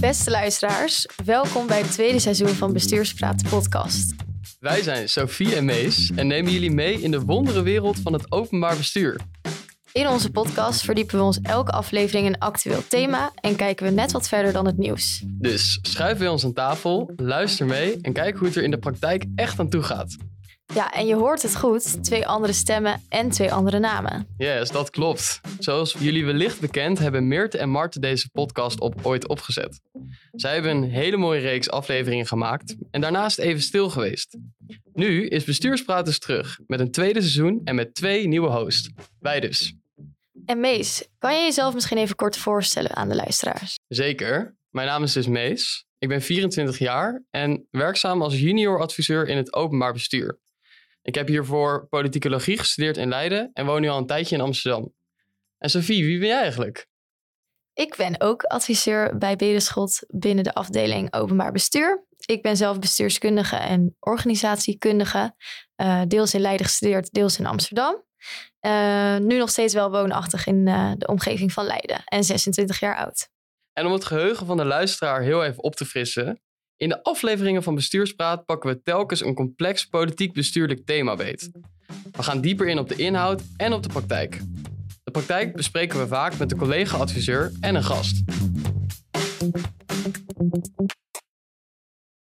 Beste luisteraars, welkom bij het tweede seizoen van Bestuurspraat de podcast. Wij zijn Sophie en Mees en nemen jullie mee in de wondere wereld van het openbaar bestuur. In onze podcast verdiepen we ons elke aflevering in een actueel thema en kijken we net wat verder dan het nieuws. Dus schuif bij ons aan tafel, luister mee en kijk hoe het er in de praktijk echt aan toe gaat. Ja, en je hoort het goed, twee andere stemmen en twee andere namen. Yes, dat klopt. Zoals jullie wellicht bekend hebben Meerte en Marten deze podcast op ooit opgezet. Zij hebben een hele mooie reeks afleveringen gemaakt en daarnaast even stil geweest. Nu is Bestuurspraat dus terug met een tweede seizoen en met twee nieuwe hosts. Wij dus. En Mees, kan je jezelf misschien even kort voorstellen aan de luisteraars? Zeker. Mijn naam is dus Mees. Ik ben 24 jaar en werkzaam als junior adviseur in het openbaar bestuur. Ik heb hiervoor politicologie gestudeerd in Leiden en woon nu al een tijdje in Amsterdam. En Sophie, wie ben jij eigenlijk? Ik ben ook adviseur bij Berenschot binnen de afdeling openbaar bestuur. Ik ben zelf bestuurskundige en organisatiekundige. Uh, deels in Leiden gestudeerd, deels in Amsterdam. Uh, nu nog steeds wel woonachtig in uh, de omgeving van Leiden en 26 jaar oud. En om het geheugen van de luisteraar heel even op te frissen. In de afleveringen van Bestuurspraat pakken we telkens een complex politiek-bestuurlijk thema beet. We gaan dieper in op de inhoud en op de praktijk. De praktijk bespreken we vaak met een collega-adviseur en een gast.